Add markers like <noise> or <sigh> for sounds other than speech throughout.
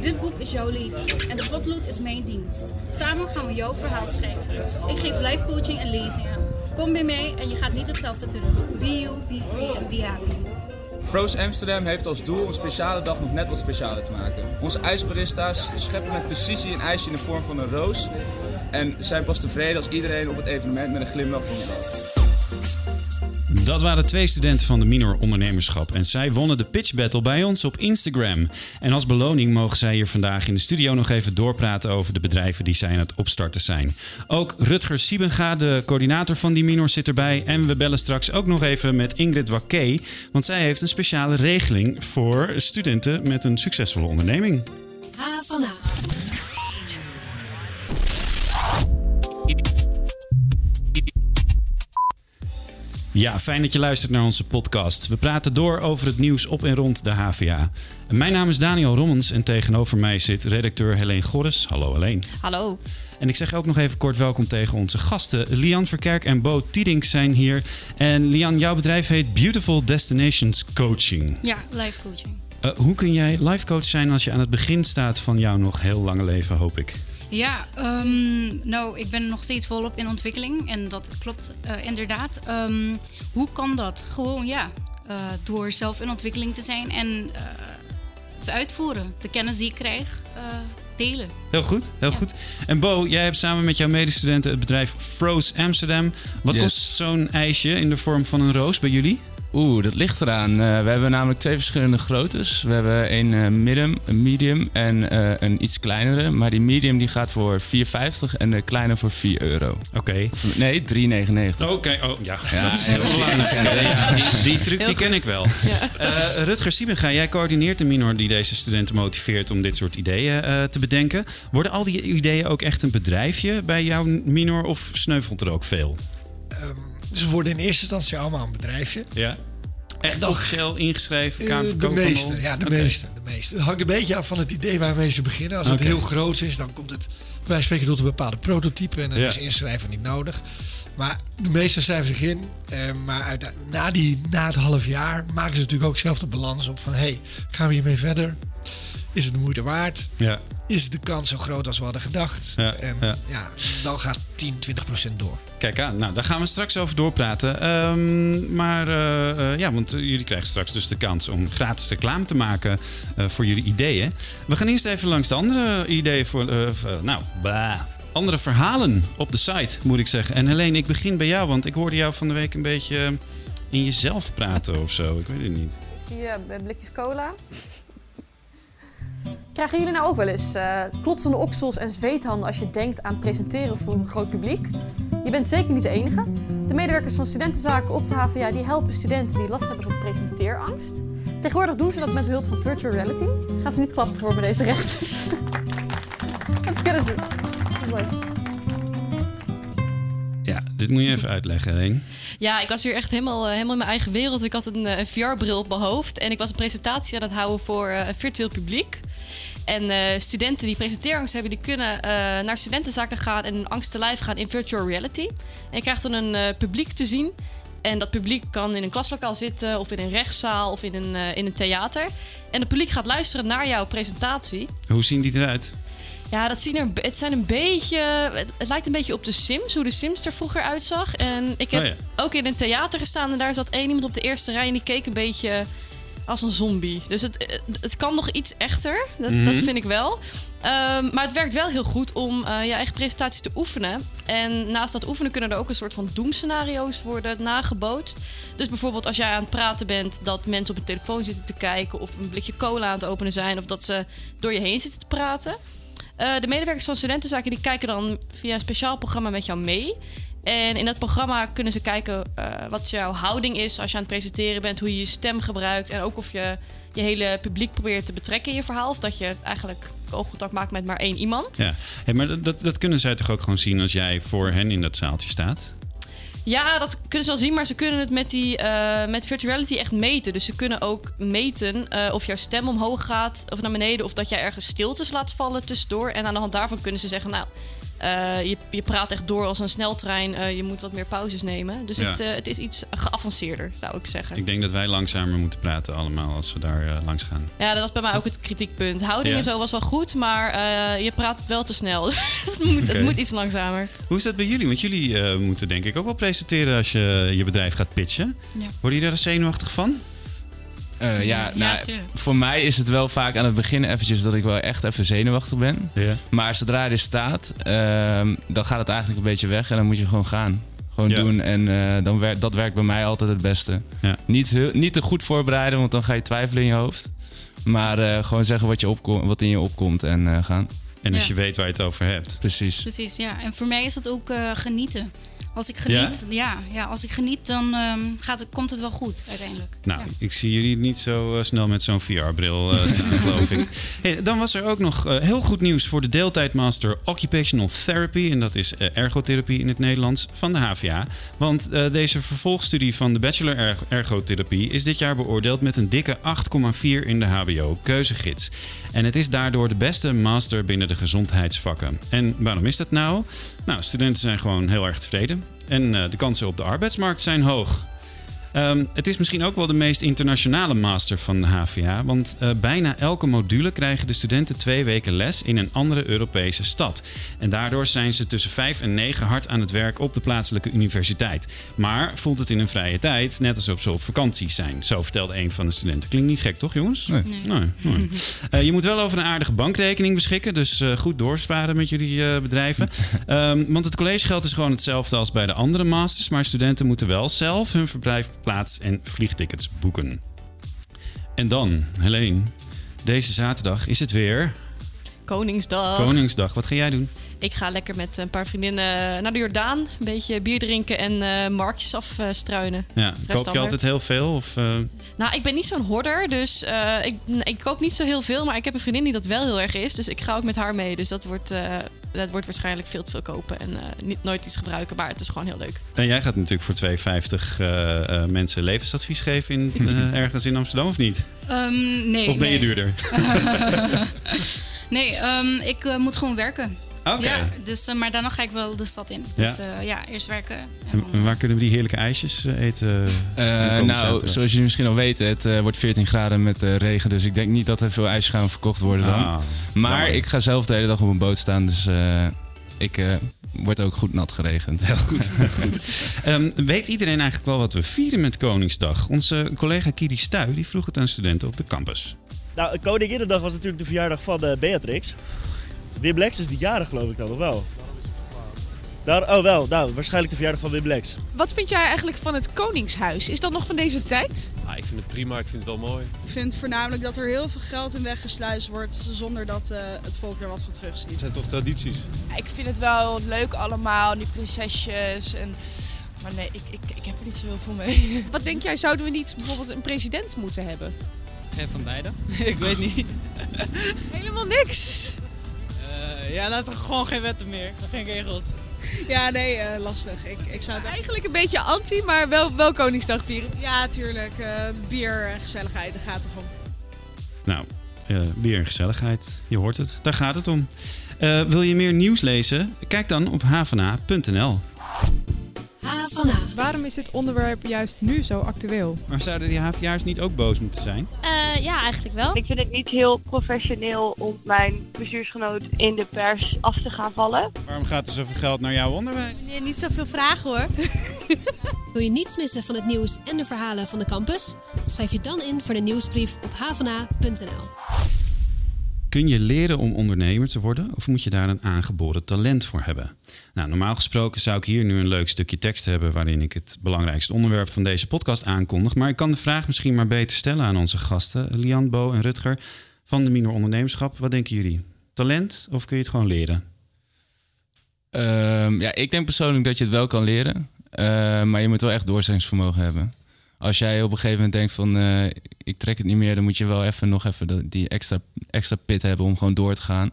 Dit boek is jouw leven en de potlood is mijn dienst. Samen gaan we jouw verhaal schrijven. Ik geef live coaching en lezingen. Kom bij mij en je gaat niet hetzelfde terug. Be you, be free en be happy. Froze Amsterdam heeft als doel een speciale dag nog net wat specialer te maken. Onze ijsbarista's scheppen met precisie een ijsje in de vorm van een roos. En zijn pas tevreden als iedereen op het evenement met een glimlach rondloopt. Dat waren twee studenten van de Minor Ondernemerschap en zij wonnen de pitch battle bij ons op Instagram. En als beloning mogen zij hier vandaag in de studio nog even doorpraten over de bedrijven die zij aan het opstarten zijn. Ook Rutger Siebenga, de coördinator van die Minor, zit erbij. En we bellen straks ook nog even met Ingrid Wakke, want zij heeft een speciale regeling voor studenten met een succesvolle onderneming. Ja, fijn dat je luistert naar onze podcast. We praten door over het nieuws op en rond de HVA. Mijn naam is Daniel Rommens en tegenover mij zit redacteur Helene Gorres. Hallo Helene. Hallo. En ik zeg ook nog even kort welkom tegen onze gasten. Lian Verkerk en Bo Tiedings zijn hier. En Lian, jouw bedrijf heet Beautiful Destinations Coaching. Ja, live coaching. Uh, hoe kun jij life coach zijn als je aan het begin staat van jouw nog heel lange leven, hoop ik? Ja, um, nou, ik ben nog steeds volop in ontwikkeling en dat klopt uh, inderdaad. Um, hoe kan dat? Gewoon ja, uh, door zelf in ontwikkeling te zijn en uh, te uitvoeren. De kennis die ik krijg, delen. Heel goed, heel ja. goed. En Bo, jij hebt samen met jouw medestudenten het bedrijf Froze Amsterdam. Wat yes. kost zo'n ijsje in de vorm van een roos bij jullie? Oeh, dat ligt eraan. Uh, we hebben namelijk twee verschillende groottes. We hebben een uh, medium, een medium en uh, een iets kleinere. Maar die medium die gaat voor 4,50 en de kleine voor 4 euro. Oké. Okay. Nee, 3,99. Oké, okay. oh ja, ja, dat is heel belangrijk. Ja, die, die truc heel die ken goed. ik wel. Ja. Rutger Siebenga, jij coördineert de minor die deze studenten motiveert om dit soort ideeën te bedenken. Worden al die ideeën ook echt een bedrijfje bij jouw minor of sneuvelt er ook veel? Um, ze worden in eerste instantie allemaal een bedrijfje. Ja. Echt Shell ingeschreven? Uh, de meeste, ja, de okay. meeste, de meeste. Het hangt een beetje af van het idee waarmee ze beginnen. Als het heel groot is, dan komt het wij spreken tot een bepaalde prototype en dan ja. is inschrijven niet nodig. Maar de meeste schrijven zich in. Eh, maar uit, na, die, na het half jaar maken ze natuurlijk ook zelf de balans op van... hey, gaan we hiermee verder? Is het de moeite waard? Ja. Is de kans zo groot als we hadden gedacht? Ja, en ja. ja. dan gaat 10, 20 procent door. Kijk aan, nou daar gaan we straks over doorpraten. Um, maar uh, uh, ja, want jullie krijgen straks dus de kans om gratis reclame te maken voor jullie ideeën. We gaan eerst even langs de andere ideeën voor, nou, bah, andere verhalen op de site, moet ik zeggen. En Helene, ik begin bij jou, want ik hoorde jou van de week een beetje in jezelf praten of zo. Ik weet het niet. Zie je blikjes cola? Krijgen jullie nou ook wel eens klotsende oksels en zweethanden als je denkt aan presenteren voor een groot publiek? Je bent zeker niet de enige. De medewerkers van studentenzaken op de HVA die helpen studenten die last hebben van presenteerangst. Tegenwoordig doen ze dat met behulp van virtual reality. Gaan ze niet klappen voor bij deze rechters. <laughs> dat kunnen ze. Mooi. Ja, dit moet je even uitleggen, Helene. Ja, ik was hier echt helemaal, uh, helemaal in mijn eigen wereld. Ik had een, een VR-bril op mijn hoofd en ik was een presentatie aan het houden voor uh, een virtueel publiek. En uh, studenten die presenteerangst hebben, die kunnen uh, naar studentenzaken gaan en hun angst te lijf gaan in virtual reality. En je krijgt dan een uh, publiek te zien. En dat publiek kan in een klaslokaal zitten, of in een rechtszaal, of in een, in een theater. En het publiek gaat luisteren naar jouw presentatie. Hoe zien die eruit? Ja, dat zien er, het zijn een beetje. Het lijkt een beetje op de Sims, hoe de Sims er vroeger uitzag. En ik heb oh ja. ook in een theater gestaan en daar zat één iemand op de eerste rij en die keek een beetje als een zombie. Dus het, het kan nog iets echter. Dat, mm -hmm. dat vind ik wel. Um, maar het werkt wel heel goed om uh, je eigen presentaties te oefenen. En naast dat oefenen kunnen er ook een soort van doemscenario's worden nagebootst. Dus bijvoorbeeld als jij aan het praten bent dat mensen op een telefoon zitten te kijken... of een blikje cola aan het openen zijn... of dat ze door je heen zitten te praten. Uh, de medewerkers van studentenzaken die kijken dan via een speciaal programma met jou mee... En in dat programma kunnen ze kijken uh, wat jouw houding is als je aan het presenteren bent, hoe je je stem gebruikt en ook of je je hele publiek probeert te betrekken in je verhaal. Of dat je eigenlijk oogcontact maakt met maar één iemand. Ja, hey, maar dat, dat kunnen zij toch ook gewoon zien als jij voor hen in dat zaaltje staat? Ja, dat kunnen ze wel zien, maar ze kunnen het met, die, uh, met virtuality echt meten. Dus ze kunnen ook meten uh, of jouw stem omhoog gaat of naar beneden, of dat jij ergens stiltes laat vallen tussendoor. En aan de hand daarvan kunnen ze zeggen, nou, Uh, je, je praat echt door als een sneltrein. Uh, je moet wat meer pauzes nemen. Dus het, uh, het, is iets geavanceerder, zou ik zeggen. Ik denk dat wij langzamer moeten praten allemaal als we daar langs gaan. Ja, dat was bij mij ook het kritiekpunt. Houding ja. en zo was wel goed, maar je praat wel te snel. <laughs> dus het moet, okay. het moet, iets langzamer. Hoe is dat bij jullie? Want jullie moeten denk ik ook wel presenteren als je je bedrijf gaat pitchen. Ja. Worden jullie er zenuwachtig van? Uh, ja, nou, voor mij is het wel vaak aan het begin eventjes dat ik wel echt even zenuwachtig ben. Ja. Maar zodra je er staat, uh, dan gaat het eigenlijk een beetje weg en dan moet je gewoon gaan. Gewoon doen en uh, dan werkt, dat werkt bij mij altijd het beste. Ja. Niet, heel, niet te goed voorbereiden, want dan ga je twijfelen in je hoofd. Maar uh, gewoon zeggen wat, je opkom, wat in je opkomt en gaan. En als je weet waar je het over hebt. Precies. Precies, ja. En voor mij is het ook genieten. Als ik geniet, ja? ja, als ik geniet, dan um, gaat het, komt het wel goed uiteindelijk. Nou, ik zie jullie niet zo uh, snel met zo'n VR-bril uh, staan, <laughs> geloof ik. Hey, dan was er ook nog uh, heel goed nieuws voor de deeltijdmaster Occupational Therapy. En dat is ergotherapie in het Nederlands van de HVA. Want deze vervolgstudie van de bachelor erg ergotherapie is dit jaar beoordeeld met een dikke 8,4 in de HBO-keuzegids. En het is daardoor de beste master binnen de gezondheidsvakken. En waarom is dat nou? Nou, studenten zijn gewoon heel erg tevreden. En uh, de kansen op de arbeidsmarkt zijn hoog. Um, het is misschien ook wel de meest internationale master van de HVA, want uh, bijna elke module krijgen de studenten twee weken les in een andere Europese stad. En daardoor zijn ze tussen vijf en negen hard aan het werk op de plaatselijke universiteit. Maar voelt het in hun vrije tijd, net alsof ze op vakantie zijn. Zo vertelde een van de studenten. Klinkt niet gek, toch, jongens? Nee. nee. nee, uh, <laughs> je moet wel over een aardige bankrekening beschikken, dus uh, goed doorsparen met jullie bedrijven. um, <laughs> want het collegegeld is gewoon hetzelfde als bij de andere masters, maar studenten moeten wel zelf hun verblijf plaats en vliegtickets boeken. En dan, Helene, deze zaterdag is het weer. Koningsdag. Koningsdag. Wat ga jij doen? Ik ga lekker met een paar vriendinnen naar de Jordaan. Een beetje bier drinken en uh, marktjes afstruinen. ja, koop je altijd heel veel? Of, uh... Nou, ik ben niet zo'n horder, dus uh, ik, ik koop niet zo heel veel. Maar ik heb een vriendin die dat wel heel erg is. Dus ik ga ook met haar mee. Dus dat wordt, dat wordt waarschijnlijk veel te veel kopen en niet, nooit iets gebruiken. Maar het is gewoon heel leuk. En jij gaat natuurlijk voor 2,50 mensen levensadvies geven in, <laughs> ergens in Amsterdam, of niet? Um, nee. Of ben nee. je duurder? <laughs> <laughs> nee, um, ik moet gewoon werken. Okay. Ja, dus, uh, maar daarna ga ik wel de stad in. Dus ja, uh, ja eerst werken. En, en dan... waar kunnen we die heerlijke ijsjes uh, eten? nou, zoals jullie misschien al weten, het wordt 14 graden met regen. Dus ik denk niet dat er veel ijsjes gaan verkocht worden dan. Ah, maar nou, ik ga zelf de hele dag op een boot staan. Dus ik word ook goed nat geregend. Heel goed. goed. Um, <laughs> weet iedereen eigenlijk wel wat we vieren met Koningsdag? Onze collega Kiri Stuy die vroeg het aan studenten op de campus. Nou, Koninginnedag was natuurlijk de verjaardag van Beatrix. Wim Lex is die jarig geloof ik dan, of wel? Daar, oh wel, nou, waarschijnlijk de verjaardag van Wim Lex. Wat vind jij eigenlijk van het Koningshuis? Is dat nog van deze tijd? Ah, ik vind het prima, ik vind het wel mooi. Ik vind voornamelijk dat er heel veel geld in weggesluist wordt zonder dat uh, het volk er wat van terug ziet. Het zijn toch tradities? Ik vind het wel leuk allemaal, die prinsesjes en... Maar nee, ik, ik, ik heb er niet zo heel veel mee. <laughs> Wat denk jij, zouden we niet bijvoorbeeld een president moeten hebben? Geen van beide. <laughs> ik weet niet. <laughs> Helemaal niks. Uh, ja, laten we gewoon geen wetten meer. Geen regels. Ja, nee, uh, lastig. Ik, ik zou het eigenlijk een beetje anti, maar wel, wel Koningsdag vieren. Ja, tuurlijk. Uh, bier en gezelligheid, daar gaat het om. Nou, bier en gezelligheid, je hoort het. Daar gaat het om. wil je meer nieuws lezen? Kijk dan op havana.nl. Waarom is dit onderwerp juist nu zo actueel? Maar zouden die HVA'ers niet ook boos moeten zijn? Uh, ja, eigenlijk wel. Ik vind het niet heel professioneel om mijn bestuursgenoot in de pers af te gaan vallen. Waarom gaat er zoveel geld naar jouw onderwijs? Nee, niet zoveel vragen hoor. <laughs> Wil je niets missen van het nieuws en de verhalen van de campus? Schrijf je dan in voor de nieuwsbrief op havana.nl. Kun je leren om ondernemer te worden of moet je daar een aangeboren talent voor hebben? Nou, normaal gesproken zou ik hier nu een leuk stukje tekst hebben waarin ik het belangrijkste onderwerp van deze podcast aankondig. Maar ik kan de vraag misschien maar beter stellen aan onze gasten, Lian, Bo en Rutger van de Minor Ondernemerschap. Wat denken jullie? Talent of kun je het gewoon leren? Um, ja, ik denk persoonlijk dat je het wel kan leren. Uh, maar je moet wel echt doorzettingsvermogen hebben als jij op een gegeven moment denkt van uh, ik trek het niet meer, dan moet je wel even nog even die extra, extra pit hebben om gewoon door te gaan.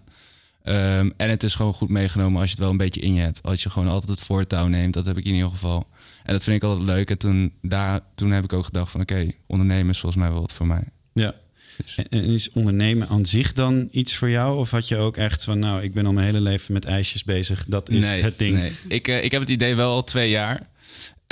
Um, en het is gewoon goed meegenomen als je het wel een beetje in je hebt. Als je gewoon altijd het voortouw neemt, dat heb ik in ieder geval. En dat vind ik altijd leuk. En toen, daar, toen heb ik ook gedacht van oké, okay, ondernemen is volgens mij wel wat voor mij. Ja, Dus. En is ondernemen aan zich dan iets voor jou? Of had je ook echt van, nou, ik ben al mijn hele leven met ijsjes bezig. Dat is het ding. Nee. Ik, uh, ik heb het idee wel al twee jaar.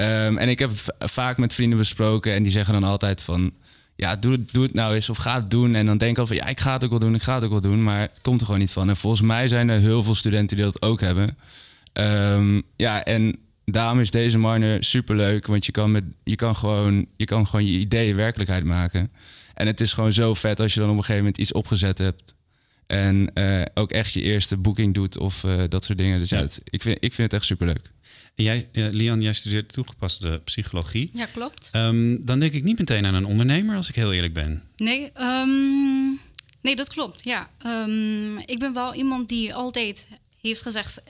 Um, en ik heb vaak met vrienden besproken en die zeggen dan altijd van... Ja, doe, doe het nou eens of ga het doen. En dan denk ik al van, ja, ik ga het ook wel doen, ik ga het ook wel doen. Maar het komt er gewoon niet van. En volgens mij zijn er heel veel studenten die dat ook hebben. Um, ja, en daarom is deze minor super leuk. Want je kan, met, je, kan gewoon, je kan gewoon je ideeën werkelijkheid maken. En het is gewoon zo vet als je dan op een gegeven moment iets opgezet hebt. En uh, ook echt je eerste boeking doet of uh, dat soort dingen. Dus ja, het, ik, vind, ik vind het echt super leuk. En jij, uh, Lian, jij studeert toegepaste psychologie. Ja, klopt. Um, dan denk ik niet meteen aan een ondernemer, als ik heel eerlijk ben. Nee, um, nee dat klopt. Ja. Um, ik ben wel iemand die altijd heeft gezegd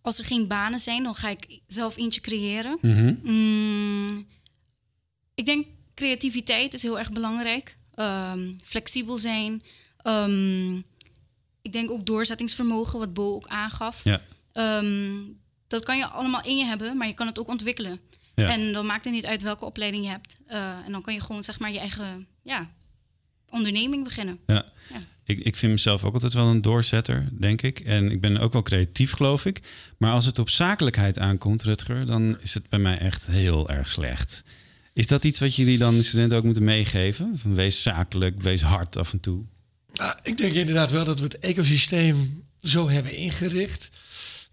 als er geen banen zijn, dan ga ik zelf eentje creëren. Mm -hmm. ik denk creativiteit is heel erg belangrijk. Um, flexibel zijn. Um, ik denk ook doorzettingsvermogen, wat Bo ook aangaf. Ja. Um, dat kan je allemaal in je hebben, maar je kan het ook ontwikkelen. Ja. En dan maakt het niet uit welke opleiding je hebt. Uh, en dan kan je gewoon zeg maar je eigen ja, onderneming beginnen. Ja. ja. Ik, ik vind mezelf ook altijd wel een doorzetter, denk ik. En ik ben ook wel creatief, geloof ik. Maar als het op zakelijkheid aankomt, Rutger, dan is het bij mij echt heel erg slecht. Is dat iets wat jullie dan de studenten ook moeten meegeven? Van wees zakelijk, wees hard af en toe. Nou, ik denk inderdaad wel dat we het ecosysteem zo hebben ingericht.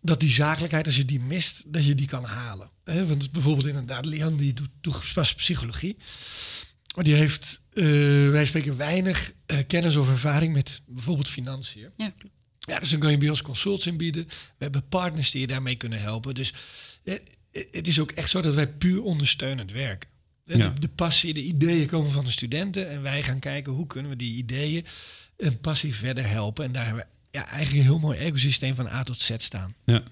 Dat die zakelijkheid, als je die mist, dat je die kan halen. Want bijvoorbeeld inderdaad, Leon die doet toegepaste psychologie. Maar die heeft, uh, wij spreken, weinig uh, kennis of ervaring met bijvoorbeeld financiën. Ja. ja, dus dan kan je bij ons consults inbieden. We hebben partners die je daarmee kunnen helpen. Dus uh, het is ook echt zo dat wij puur ondersteunend werken. De, de, passie, de ideeën komen van de studenten. En wij gaan kijken hoe kunnen we die ideeën en passie verder helpen. En daar hebben we ja, eigenlijk een heel mooi ecosysteem van A tot Z staan. Ja.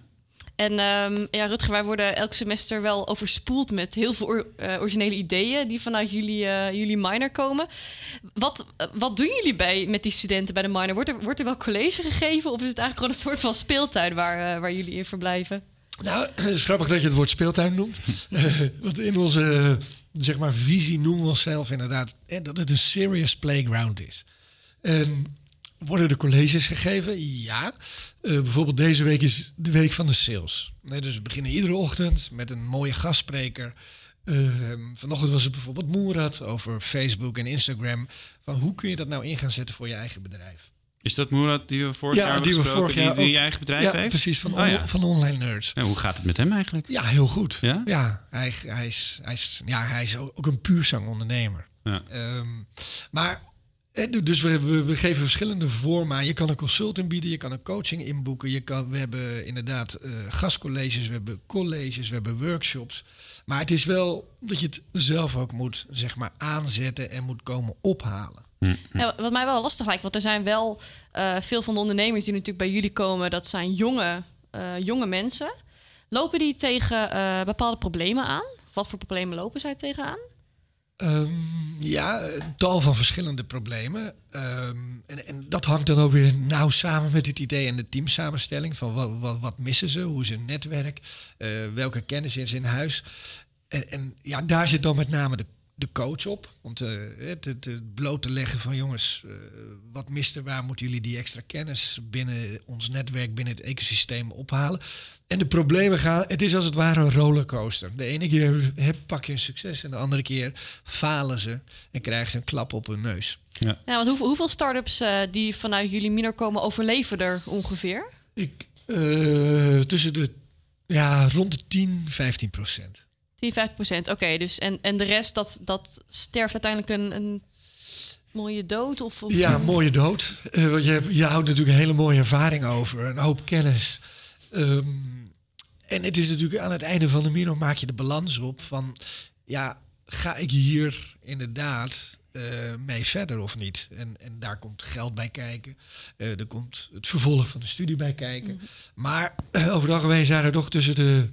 En um, ja, Rutger, wij worden elk semester wel overspoeld met heel veel or, uh, originele ideeën die vanuit jullie, uh, jullie minor komen. Wat, uh, wat doen jullie bij, met die studenten bij de minor? Wordt er, wordt er wel college gegeven of is het eigenlijk gewoon een soort van speeltuin waar, waar jullie in verblijven? Nou, <clears throat> het is grappig dat je het woord speeltuin noemt. <laughs> Want in onze zeg maar, visie noemen we onszelf inderdaad dat het een serious playground is. En worden er colleges gegeven? Ja. Uh, bijvoorbeeld deze week is de week van de sales. Nee, dus we beginnen iedere ochtend met een mooie gastspreker. Uh, vanochtend was het bijvoorbeeld Moerad over Facebook en Instagram. Van hoe kun je dat nou in gaan zetten voor je eigen bedrijf? Is dat Moerad die we vorig ja, jaar die we vorig jaar die, die je eigen bedrijf ja, heeft? precies, van, oh, ja. van Online Nerds. Ja, hoe gaat het met hem eigenlijk? Ja, heel goed. Ja, ja hij, hij, is, hij, is, ja, hij is ook een puurzang ondernemer. Ja. Um, maar dus we, we, we, geven verschillende vormen aan. Je kan een consultant bieden, je kan een coaching inboeken. Je kan, we hebben inderdaad uh, gastcolleges, we hebben colleges, we hebben workshops. Maar het is wel dat je het zelf ook moet zeg maar, aanzetten en moet komen ophalen. Hm. Ja, wat mij wel lastig lijkt, want er zijn wel uh, veel van de ondernemers die natuurlijk bij jullie komen, dat zijn jonge, uh, jonge mensen. Lopen die tegen bepaalde problemen aan? Wat voor problemen lopen zij tegenaan? Um, ja, een tal van verschillende problemen. Um, en, en, dat hangt dan ook weer nauw samen met het idee en de teamsamenstelling. Van wat, wat, wat missen ze, hoe is hun netwerk, uh, welke kennis is in huis. En, en, ja, daar zit dan met name de, de coach op. Om te, het, het bloot te leggen van jongens, uh, wat mist er, waar moeten jullie die extra kennis binnen ons netwerk, binnen het ecosysteem ophalen. En de problemen gaan, het is als het ware een rollercoaster. De ene keer heb, pak je een succes en de andere keer falen ze en krijgen ze een klap op hun neus. Ja, ja want hoeveel, hoeveel start-ups uh, die vanuit jullie minor komen overleven er ongeveer? Ik, uh, tussen de, ja, rond de 10, 15 procent. 10, 15 procent, oké. Okay, dus en, en de rest, dat, dat sterft uiteindelijk een, een mooie dood? Of, of Ja, mooie dood. Uh, want je, je houdt natuurlijk een hele mooie ervaring over, een hoop kennis. Um, en het is natuurlijk aan het einde van de minor maak je de balans op van ja, ga ik hier inderdaad uh, mee verder of niet? En, en daar komt geld bij kijken. Uh, er komt het vervolg van de studie bij kijken. Mm-hmm. Maar over het algemeen zijn er toch tussen de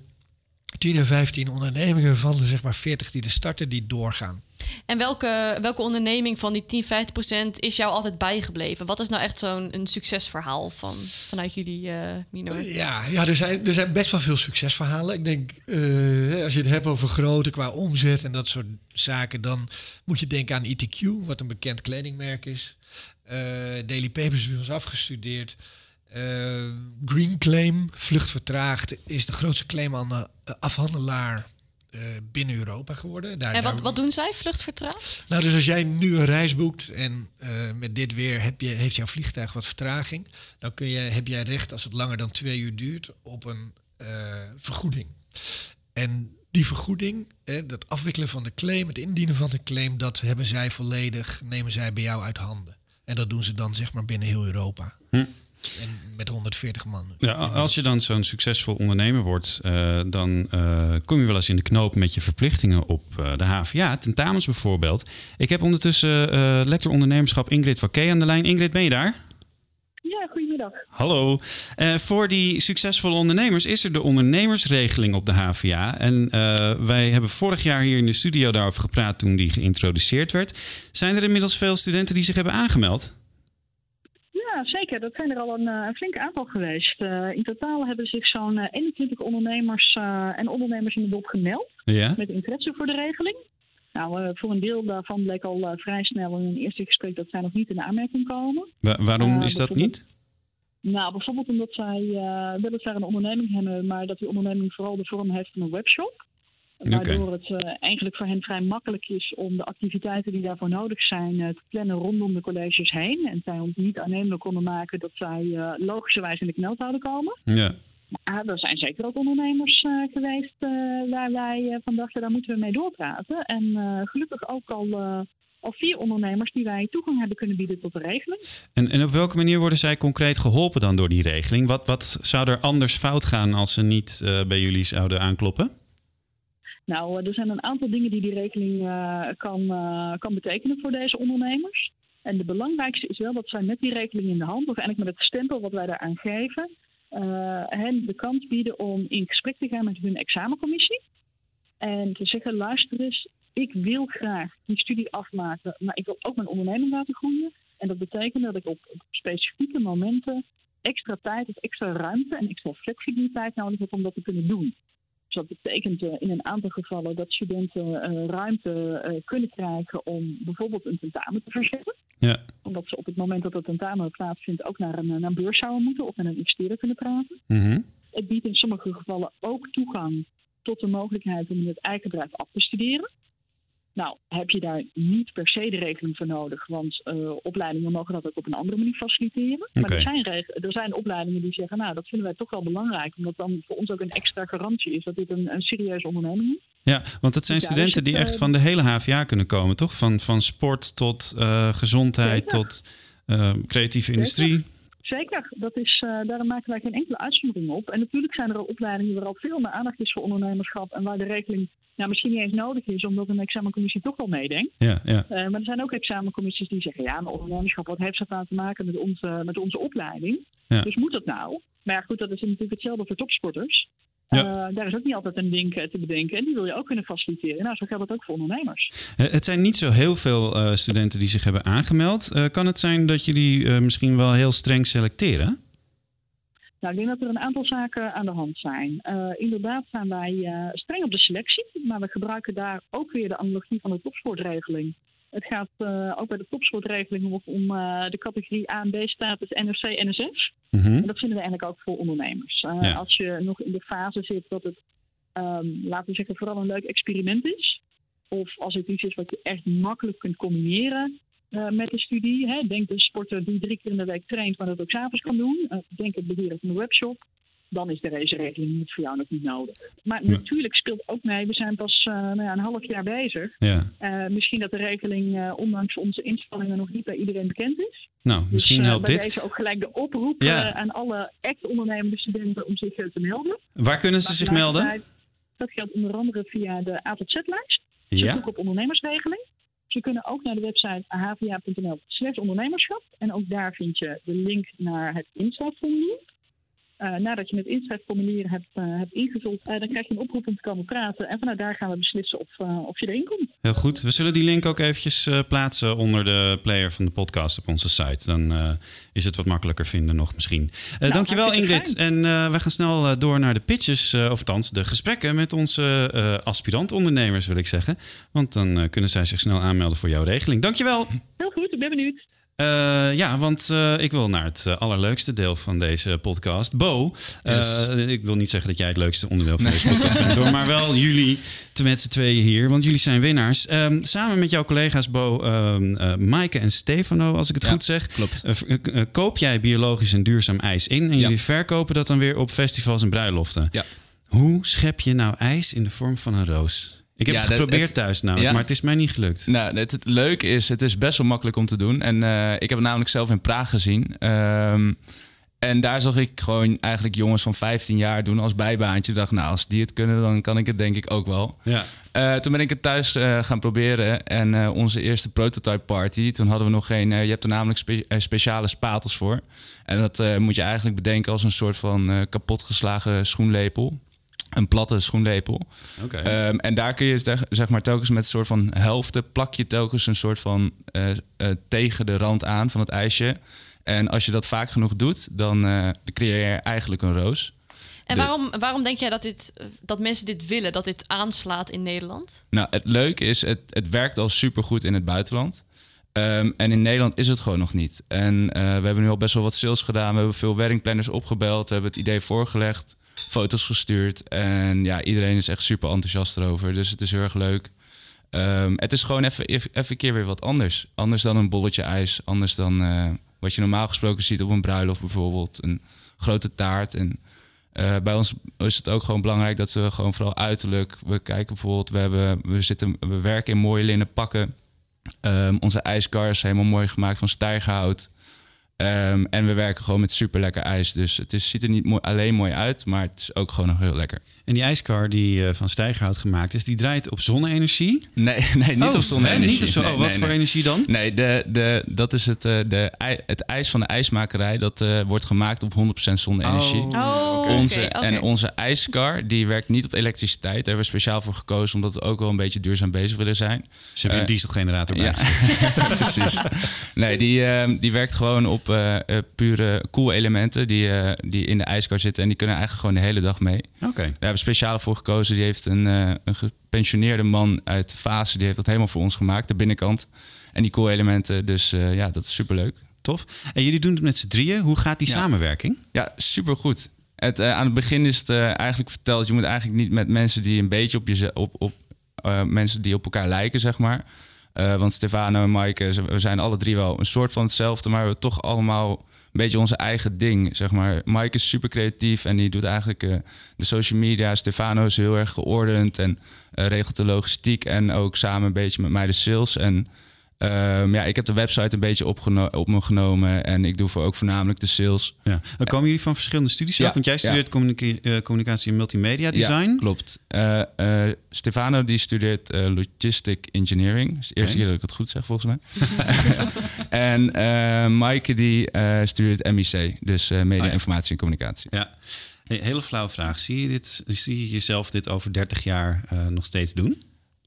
10 en 15 ondernemingen van de zeg maar 40 die er starten, die doorgaan. En welke, welke onderneming van die 10, 15 procent is jou altijd bijgebleven? Wat is nou echt zo'n succesverhaal van, vanuit jullie uh, minor? Ja, ja er, zijn, er zijn best wel veel succesverhalen. Ik denk, uh, als je het hebt over grootte qua omzet en dat soort zaken, dan moet je denken aan ETQ, wat een bekend kledingmerk is. Uh, Daily Papers is ons afgestudeerd. Green Claim, vlucht vertraagd, is de grootste claimafhandelaar uh, binnen Europa geworden. Daar, en wat, wat doen zij, vluchtvertraagd? Nou, dus als jij nu een reis boekt en uh, met dit weer heb je, heeft jouw vliegtuig wat vertraging, dan kun je, heb jij recht, als het langer dan twee uur duurt, op een uh, vergoeding. En die vergoeding, hè, dat afwikkelen van de claim, het indienen van de claim, dat hebben zij volledig, nemen zij bij jou uit handen. En dat doen ze dan zeg maar binnen heel Europa. Hm. En met 140 man. Ja, als je dan zo'n succesvol ondernemer wordt, uh, dan uh, kom je wel eens in de knoop met je verplichtingen op uh, de HVA. Tentamens bijvoorbeeld. Ik heb ondertussen lector ondernemerschap Ingrid Wakke aan de lijn. Ingrid, ben je daar? Ja, goedemiddag. Hallo. voor die succesvolle ondernemers is er de ondernemersregeling op de HVA. En wij hebben vorig jaar hier in de studio daarover gepraat toen die geïntroduceerd werd. Zijn er inmiddels veel studenten die zich hebben aangemeld? Ja, zeker. Dat zijn er al een, uh, flink aantal geweest. Uh, in totaal hebben zich zo'n uh, 21 ondernemers en ondernemers in de dop gemeld. Ja? Met interesse voor de regeling. Nou, voor een deel daarvan bleek al vrij snel in een eerste gesprek dat zij nog niet in aanmerking komen. Wa waarom is dat niet? Nou, bijvoorbeeld omdat zij weliswaar een onderneming hebben, maar dat die onderneming vooral de vorm heeft van een webshop. Waardoor het uh, eigenlijk voor hen vrij makkelijk is om de activiteiten die daarvoor nodig zijn uh, te plannen rondom de colleges heen. En zij ons niet aannemelijk konden maken dat zij uh, logischerwijs in de knel zouden komen. Ja. Maar er zijn zeker ook ondernemers geweest waar wij van dachten, daar moeten we mee doorpraten. En gelukkig ook al, al vier ondernemers die wij toegang hebben kunnen bieden tot de regeling. En, en op welke manier worden zij concreet geholpen dan door die regeling? Wat, wat zou er anders fout gaan als ze niet bij jullie zouden aankloppen? Nou, er zijn een aantal dingen die die regeling uh, kan, uh, kan betekenen voor deze ondernemers. En de belangrijkste is wel dat zij met die regeling in de hand, of eigenlijk met het stempel wat wij daaraan geven, hen de kans bieden om in gesprek te gaan met hun examencommissie. En te zeggen, luister eens, ik wil graag die studie afmaken, maar ik wil ook mijn onderneming laten groeien. En dat betekent dat ik op, op specifieke momenten extra tijd of extra ruimte en extra flexibiliteit nodig heb om dat te kunnen doen. Dus dat betekent uh, in een aantal gevallen dat studenten uh, ruimte uh, kunnen krijgen om bijvoorbeeld een tentamen te verzetten. Ja. Omdat ze op het moment dat het tentamen plaatsvindt ook naar een, naar een beurs zouden moeten of met een investeerder kunnen praten. Mm -hmm. Het biedt in sommige gevallen ook toegang tot de mogelijkheid om in het eigen bedrijf af te studeren. Nou, heb je daar niet per se de regeling voor nodig, want uh, opleidingen mogen dat ook op een andere manier faciliteren. Okay. Maar er zijn, er zijn opleidingen die zeggen, nou, dat vinden wij toch wel belangrijk, omdat dan voor ons ook een extra garantie is dat dit een, een serieuze onderneming is. Ja, want het zijn Dus studenten die echt uh, van de hele HVA kunnen komen, toch? Van, van sport tot uh, gezondheid tot uh, creatieve industrie. Zeker, dat is, uh, daar maken wij geen enkele uitzondering op. En natuurlijk zijn er ook opleidingen waar al veel meer aandacht is voor ondernemerschap en waar de regeling nou, misschien niet eens nodig is, omdat een examencommissie toch wel meedenkt. Ja, ja. Uh, maar er zijn ook examencommissies die zeggen, ja, maar ondernemerschap, wat heeft dat aan te maken met onze, met onze opleiding? Ja. Dus moet dat nou? Maar ja, goed, dat is natuurlijk hetzelfde voor topsporters. Ja. Uh, daar is ook niet altijd een ding te bedenken en die wil je ook kunnen faciliteren. Nou, zo geldt het ook voor ondernemers. Uh, het zijn niet zo heel veel uh, studenten die zich hebben aangemeld. kan het zijn dat jullie misschien wel heel streng selecteren? Nou, ik denk dat er een aantal zaken aan de hand zijn. Inderdaad zijn wij streng op de selectie, maar we gebruiken daar ook weer de analogie van de topsportregeling. Het gaat uh, ook bij de topsportregeling om, om de categorie A en B status NRC NSF. Mm -hmm. En dat vinden we eigenlijk ook voor ondernemers. Ja. Als je nog in de fase zit dat het, um, laten we zeggen, vooral een leuk experiment is. Of als het iets is wat je echt makkelijk kunt combineren, met de studie. Hè. Denk de sporter die drie keer in de week traint, maar dat ook s'avonds kan doen. Denk het beheren van de webshop. Dan is de regeling niet voor jou nog niet nodig. Maar Ja. natuurlijk speelt ook mee. We zijn pas uh, nou ja, een half jaar bezig. Ja. misschien dat de regeling, ondanks onze inspanningen, nog niet bij iedereen bekend is. Nou, misschien dus, helpt bij dit. deze ook gelijk de oproep aan alle echt ondernemende studenten om zich te melden. Waar kunnen ze Maar zich melden? Dat geldt onder andere via de AZZ-lijst. Ja. Zoek op ondernemersregeling. Ze kunnen ook naar de website havia.nl slash ondernemerschap. En ook daar vind je de link naar het inschrijfformulier. nadat je het inschrijfformulier hebt, hebt ingevuld, dan krijg je een oproep om te komen praten. En vanuit daar gaan we beslissen of, of je erin komt. Heel goed. We zullen die link ook eventjes plaatsen onder de player van de podcast op onze site. Dan is het wat makkelijker vinden nog misschien. Nou, dankjewel Ingrid. En we gaan snel door naar de pitches, of althans de gesprekken met onze aspirant-ondernemers wil ik zeggen. Want dan kunnen zij zich snel aanmelden voor jouw regeling. Dankjewel. Heel goed, ik ben benieuwd. Uh, ja, want uh, ik wil naar het uh, allerleukste deel van deze podcast. Bo, yes. ik wil niet zeggen dat jij het leukste onderdeel van nee. deze podcast bent hoor, maar wel <laughs> jullie met z'n tweeën hier, want jullie zijn winnaars. Um, samen met jouw collega's Bo, um, Maaike en Stefano, als ik het ja, goed zeg. Klopt. koop jij biologisch en duurzaam ijs in en ja. jullie verkopen dat dan weer op festivals en bruiloften. Ja. Hoe schep je nou ijs in de vorm van een roos? Ik heb het geprobeerd het, thuis nou, ja. maar het is mij niet gelukt. Nou, het, het, leuke is, het is best wel makkelijk om te doen. En uh, ik heb het namelijk zelf in Praag gezien. Um, en daar zag ik gewoon eigenlijk jongens van 15 jaar doen als bijbaantje. Ik dacht, nou, als die het kunnen, dan kan ik het denk ik ook wel. Ja. Uh, toen ben ik het thuis uh, gaan proberen. En uh, onze eerste prototype party, toen hadden we nog geen... je hebt er namelijk spe speciale spatels voor. En dat moet je eigenlijk bedenken als een soort van kapotgeslagen schoenlepel een platte schoenlepel. Okay. Um, en daar kun je zeg maar telkens met een soort van helften plak je telkens een soort van uh, uh, tegen de rand aan van het ijsje. En als je dat vaak genoeg doet, dan uh, creëer je eigenlijk een roos. En de... waarom, waarom denk jij dat, dit, dat mensen dit willen, dat dit aanslaat in Nederland? Nou, het leuke is, het, het werkt al supergoed in het buitenland. Um, en in Nederland is het gewoon nog niet. En we hebben nu al best wel wat sales gedaan. We hebben veel werkplanners opgebeld. We hebben het idee voorgelegd foto's gestuurd. En ja, iedereen is echt super enthousiast erover. Dus het is heel erg leuk. Um, het is gewoon even, even een keer weer wat anders. Anders dan een bolletje ijs. Anders dan uh, wat je normaal gesproken ziet op een bruiloft bijvoorbeeld. Een grote taart. En uh, bij ons is het ook gewoon belangrijk dat we gewoon vooral uiterlijk... We kijken bijvoorbeeld, we, hebben, we, zitten, we werken in mooie linnen pakken. Um, onze ijskar is helemaal mooi gemaakt van stijgerhout. Um, en we werken gewoon met super lekker ijs. Dus het is, ziet er niet mooi, alleen mooi uit, maar het is ook gewoon nog heel lekker. En die ijskar die uh, van stijgerhout gemaakt is, die draait op zonne-energie? Nee, <laughs> nee niet oh, op zonne-energie. Nee, niet op zo. Nee, oh, wat nee, voor nee. energie dan? Nee, de, de, dat is het, uh, de, het ijs van de ijsmakerij. Dat uh, wordt gemaakt op 100% zonne-energie. Oh, oh onze, okay, okay. En onze ijskar, die werkt niet op elektriciteit. Daar hebben we speciaal voor gekozen, omdat we ook wel een beetje duurzaam bezig willen zijn. Ze hebben een dieselgenerator bij. Ja, <laughs> precies. Nee, die, die werkt gewoon op pure koelelementen die, die in de ijskar zitten. En die kunnen eigenlijk gewoon de hele dag mee. Oké. Okay. Daar hebben we speciaal voor gekozen. Die heeft een, een gepensioneerde man uit Fase. Die heeft dat helemaal voor ons gemaakt, de binnenkant. En die koelelementen. Dus uh, ja, dat is superleuk. Tof. En jullie doen het met z'n drieën. Hoe gaat die ja. samenwerking? Ja, supergoed. Het, uh, aan het begin is het eigenlijk verteld... je moet eigenlijk niet met mensen die een beetje op je... op, op mensen die op elkaar lijken, zeg maar... want Stefano en Maaike, we zijn alle drie wel een soort van hetzelfde... maar we toch allemaal een beetje onze eigen ding, zeg maar. Mike is super creatief en die doet eigenlijk uh, de social media. Stefano is heel erg geordend en uh, regelt de logistiek en ook samen een beetje met mij de sales. En um, ja, ik heb de website een beetje op me genomen en ik doe voor ook voornamelijk de sales. Ja. Dan komen jullie van verschillende studies ja. Want jij studeert ja. communica uh, communicatie en multimedia design. Ja, klopt. Stefano die studeert logistic engineering. Het is de eerste keer dat ik het goed zeg volgens mij. <laughs> en Maaike die studeert MIC, dus media, oh, ja. informatie en communicatie. Ja. Hey, hele flauwe vraag. Zie je, dit, zie je jezelf dit over 30 jaar nog steeds doen?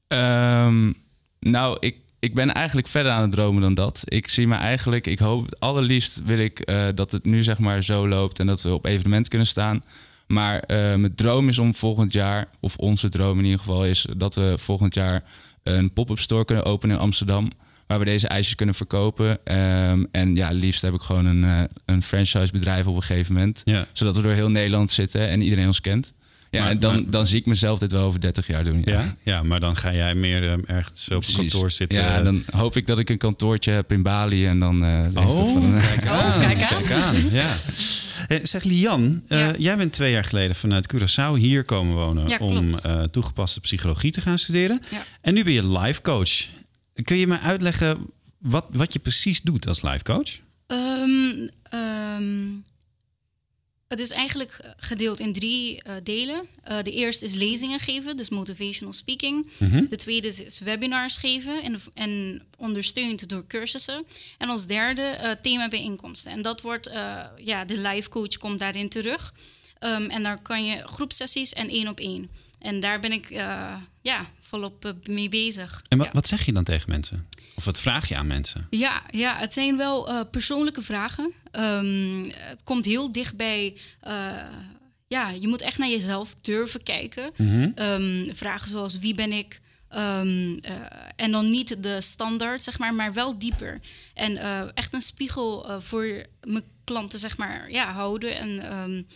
Um, nou, ik, ik ben eigenlijk verder aan het dromen dan dat. Ik zie me eigenlijk, ik hoop, het allerliefst wil ik uh, dat het nu zeg maar zo loopt en dat we op evenement kunnen staan. Maar uh, mijn droom is om volgend jaar, of onze droom in ieder geval, is dat we volgend jaar een pop-up store kunnen openen in Amsterdam waar we deze ijsjes kunnen verkopen. Um, en ja, liefst heb ik gewoon een, uh, een franchisebedrijf op een gegeven moment. Ja. Zodat we door heel Nederland zitten en iedereen ons kent. Ja, maar, en dan, maar, dan zie ik mezelf dit wel over 30 jaar doen. Ja, ja, ja maar dan ga jij meer um, ergens op Precies. kantoor zitten. Ja, dan hoop ik dat ik een kantoortje heb in Bali en dan... Uh, oh, van, kijk <laughs> aan. Oh, kijk aan. Kijk aan. ja. <laughs> Zeg Lian, uh, ja. jij bent twee jaar geleden vanuit Curaçao hier komen wonen ja, om uh, toegepaste psychologie te gaan studeren. Ja. En nu ben je life coach. Kun je me uitleggen wat, wat je precies doet als life coach? Um, um, Het is eigenlijk gedeeld in drie uh, delen. Uh, de eerste is lezingen geven, dus motivational speaking. Mm -hmm. De tweede is, is, webinars geven en, en ondersteund door cursussen. En als derde uh, thema bijeenkomsten. En dat wordt, ja, de live coach komt daarin terug. Um, en daar kan je groepsessies en één op één. En daar ben ik ja, volop mee bezig. En wat, ja. wat zeg je dan tegen mensen? Of wat vraag je aan mensen? Ja, ja het zijn wel uh, persoonlijke vragen. Um, het komt heel dichtbij. Uh, ja, je moet echt naar jezelf durven kijken. Mm -hmm. um, vragen zoals wie ben ik? Um, uh, en dan niet de standaard, zeg maar, maar wel dieper. En echt een spiegel voor mijn klanten, zeg maar, ja, houden. En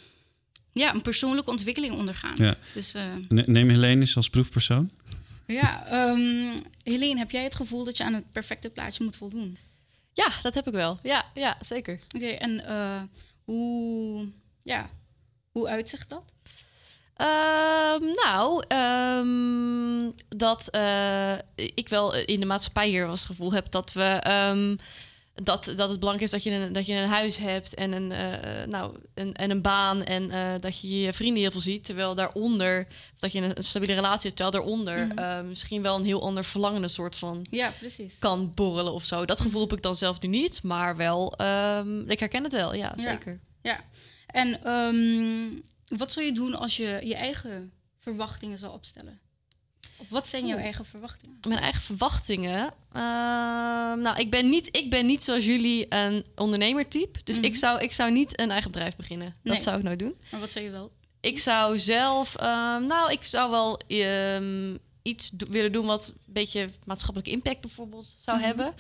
ja, een persoonlijke ontwikkeling ondergaan. Ja. Dus, Neem Helene eens als proefpersoon. Ja, um, Helene, heb jij het gevoel dat je aan het perfecte plaatje moet voldoen? Ja, dat heb ik wel. Ja, ja zeker. Oké, okay, en uh, hoe, ja, hoe uitzicht dat? Um, nou, um, dat uh, ik wel in de maatschappij hier was het gevoel heb dat we dat, dat het belangrijk is dat je een, dat je een huis hebt en een, uh, nou, een, en een baan en uh, dat je je vrienden heel veel ziet. Terwijl daaronder, dat je een, een stabiele relatie hebt, terwijl daaronder mm -hmm. uh, misschien wel een heel ander verlangende soort van ja, precies. kan borrelen of zo. Dat gevoel heb ik dan zelf nu niet, maar wel, um, ik herken het wel, ja, zeker. Ja, ja. en um, wat zou je doen als je je eigen verwachtingen zou opstellen? Of wat zijn jouw eigen verwachtingen? Mijn eigen verwachtingen? Uh, nou, ik ben, niet, ik ben niet zoals jullie een ondernemertype. Dus mm -hmm. ik, zou, ik zou niet een eigen bedrijf beginnen. Dat zou ik nooit doen. Maar wat zou je wel? Ik zou zelf... Uh, nou, ik zou wel um, iets do willen doen wat een beetje maatschappelijke impact bijvoorbeeld zou mm -hmm. hebben.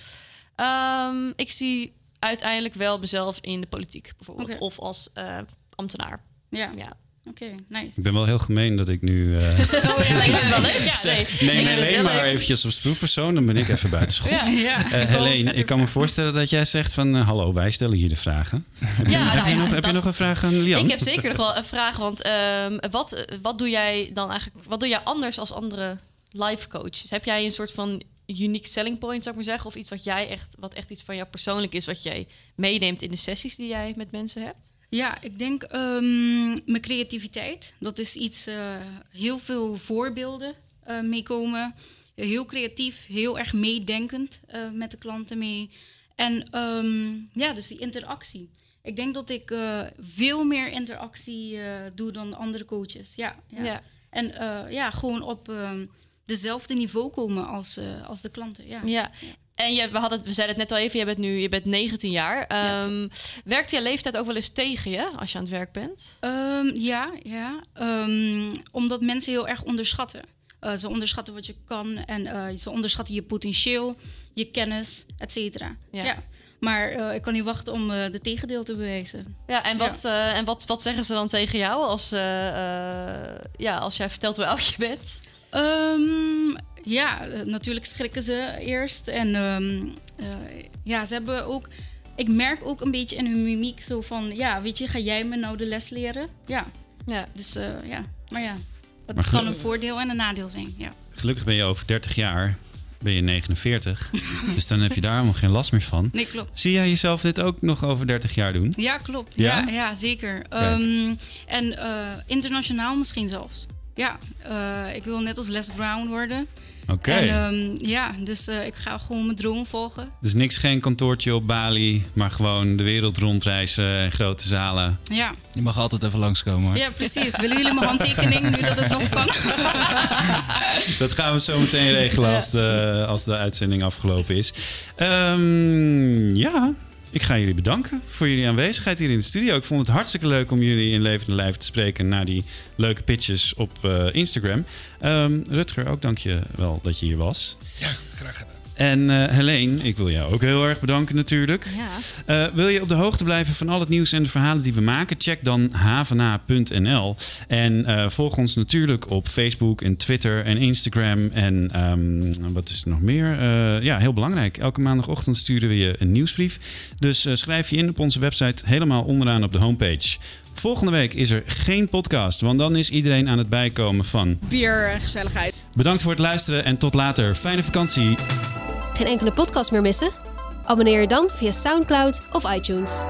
Um, ik zie uiteindelijk wel mezelf in de politiek bijvoorbeeld. Okay. Of als uh, ambtenaar. Ja. ja. Oké, okay, nice. Ik ben wel heel gemeen dat ik nu. Uh, oh ja, ik ben <laughs> wel leuk. Ja, zeg, nee, nee, alleen maar eventjes op proefpersoon, dan ben ik even buitenschot. Ja, ja. Uh, Helene, ik kan me voorstellen dat jij zegt van uh, hallo, wij stellen hier de vragen. Heb, je, heb, nou, je, nog, dat, heb je nog een vraag aan Lian? Ik heb zeker nog wel een vraag, want um, wat, wat doe jij dan eigenlijk? Wat doe jij anders als andere life coaches? Heb jij een soort van unique selling point, zou ik maar zeggen, of iets wat jij echt, wat echt iets van jou persoonlijk is, wat jij meeneemt in de sessies die jij met mensen hebt? Ja, ik denk um, mijn creativiteit. Dat is iets, uh, heel veel voorbeelden uh, meekomen. Heel creatief, heel erg meedenkend uh, met de klanten mee. En um, ja, dus die interactie. Ik denk dat ik veel meer interactie doe dan andere coaches. Ja, ja. ja. En ja, gewoon op um, dezelfde niveau komen als, als de klanten. Ja. ja. En je, we, hadden, we zeiden het net al even, je bent nu je bent 19 jaar. Um, ja. Werkt je leeftijd ook wel eens tegen je als je aan het werk bent? Um, ja, ja. Um, omdat mensen heel erg onderschatten. Uh, ze onderschatten wat je kan en uh, ze onderschatten je potentieel, je kennis, et cetera. Ja. ja. Maar uh, ik kan niet wachten om de tegendeel te bewijzen. Ja, en wat, ja. en wat, wat zeggen ze dan tegen jou als, ja, als jij vertelt hoe oud je bent? Um, ja, natuurlijk schrikken ze eerst. En um, uh, ja, ze hebben ook. Ik merk ook een beetje in hun mimiek zo van: ja, weet je, ga jij me nou de les leren? Ja. ja. Dus uh, ja, maar ja, het maar kan een voordeel en een nadeel zijn. Ja. Gelukkig ben je over 30 jaar. Ben je 49, <laughs> dus dan heb je daar helemaal geen last meer van. Nee, klopt. Zie jij jezelf dit ook nog over 30 jaar doen? Ja, klopt. Ja, ja, ja zeker. Um, en uh, internationaal misschien zelfs. Ja, uh, ik wil net als Les Brown worden. Oké. Okay. Um, ja, dus uh, ik ga gewoon mijn droom volgen. Dus niks, geen kantoortje op Bali, maar gewoon de wereld rondreizen in grote zalen. Ja. Je mag altijd even langskomen hoor. Ja, precies. Willen jullie mijn handtekening nu dat het nog kan? <laughs> dat gaan we zo meteen regelen als de, als de uitzending afgelopen is. Um, ja, ik ga jullie bedanken voor jullie aanwezigheid hier in de studio. Ik vond het hartstikke leuk om jullie in levende lijf te spreken na die leuke pitches op uh, Instagram. Um, Rutger, ook dank je wel dat je hier was. Ja, graag gedaan. En uh, Helene, ik wil jou ook heel erg bedanken natuurlijk. Ja. Uh, wil je op de hoogte blijven van al het nieuws en de verhalen die we maken? Check dan havena.nl. En uh, volg ons natuurlijk op Facebook en Twitter en Instagram. En um, wat is er nog meer? ja, heel belangrijk. Elke maandagochtend sturen we je een nieuwsbrief. Dus schrijf je in op onze website helemaal onderaan op de homepage. Volgende week is er geen podcast, want dan is iedereen aan het bijkomen van bier en gezelligheid. Bedankt voor het luisteren en tot later. Fijne vakantie. Geen enkele podcast meer missen? Abonneer je dan via SoundCloud of iTunes.